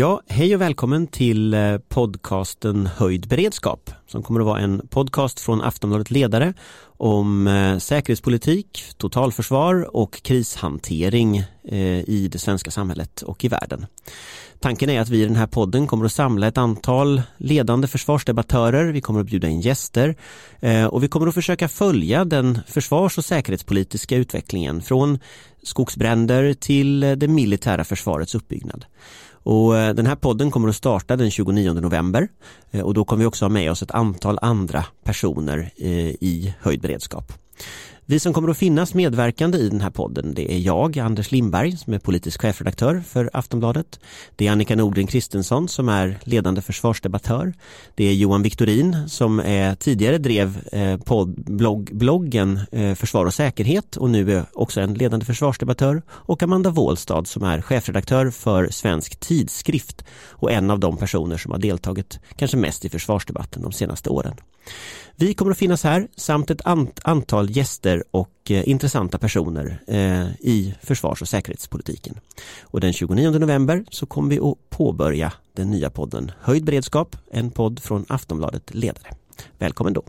Ja, hej och välkommen till eh, podcasten Höjd beredskap som kommer att vara en podcast från Aftonbladet Ledare om eh, säkerhetspolitik, totalförsvar och krishantering eh, i det svenska samhället och i världen. Tanken är att vi i den här podden kommer att samla ett antal ledande försvarsdebattörer, vi kommer att bjuda in gäster eh, och vi kommer att försöka följa den försvars och säkerhetspolitiska utvecklingen från skogsbränder till det militära försvarets uppbyggnad. Och den här podden kommer att starta den 29 november och då kommer vi också ha med oss ett antal andra personer eh, i höjd beredskap. Vi som kommer att finnas medverkande i den här podden det är jag, Anders Lindberg, som är politisk chefredaktör för Aftonbladet. Det är Annika Nordgren Kristensson som är ledande försvarsdebattör. Det är Johan Viktorin som är, tidigare drev eh, blogg, bloggen eh, Försvar och säkerhet och nu är också en ledande försvarsdebattör. Och Amanda Wåhlstad som är chefredaktör för Svensk Tidskrift och en av de personer som har deltagit kanske mest i försvarsdebatten de senaste åren. Vi kommer att finnas här samt ett antal gäster och eh, intressanta personer eh, i försvars och säkerhetspolitiken. Och den 29 november så kommer vi att påbörja den nya podden Höjd beredskap, en podd från Aftonbladet Ledare. Välkommen då!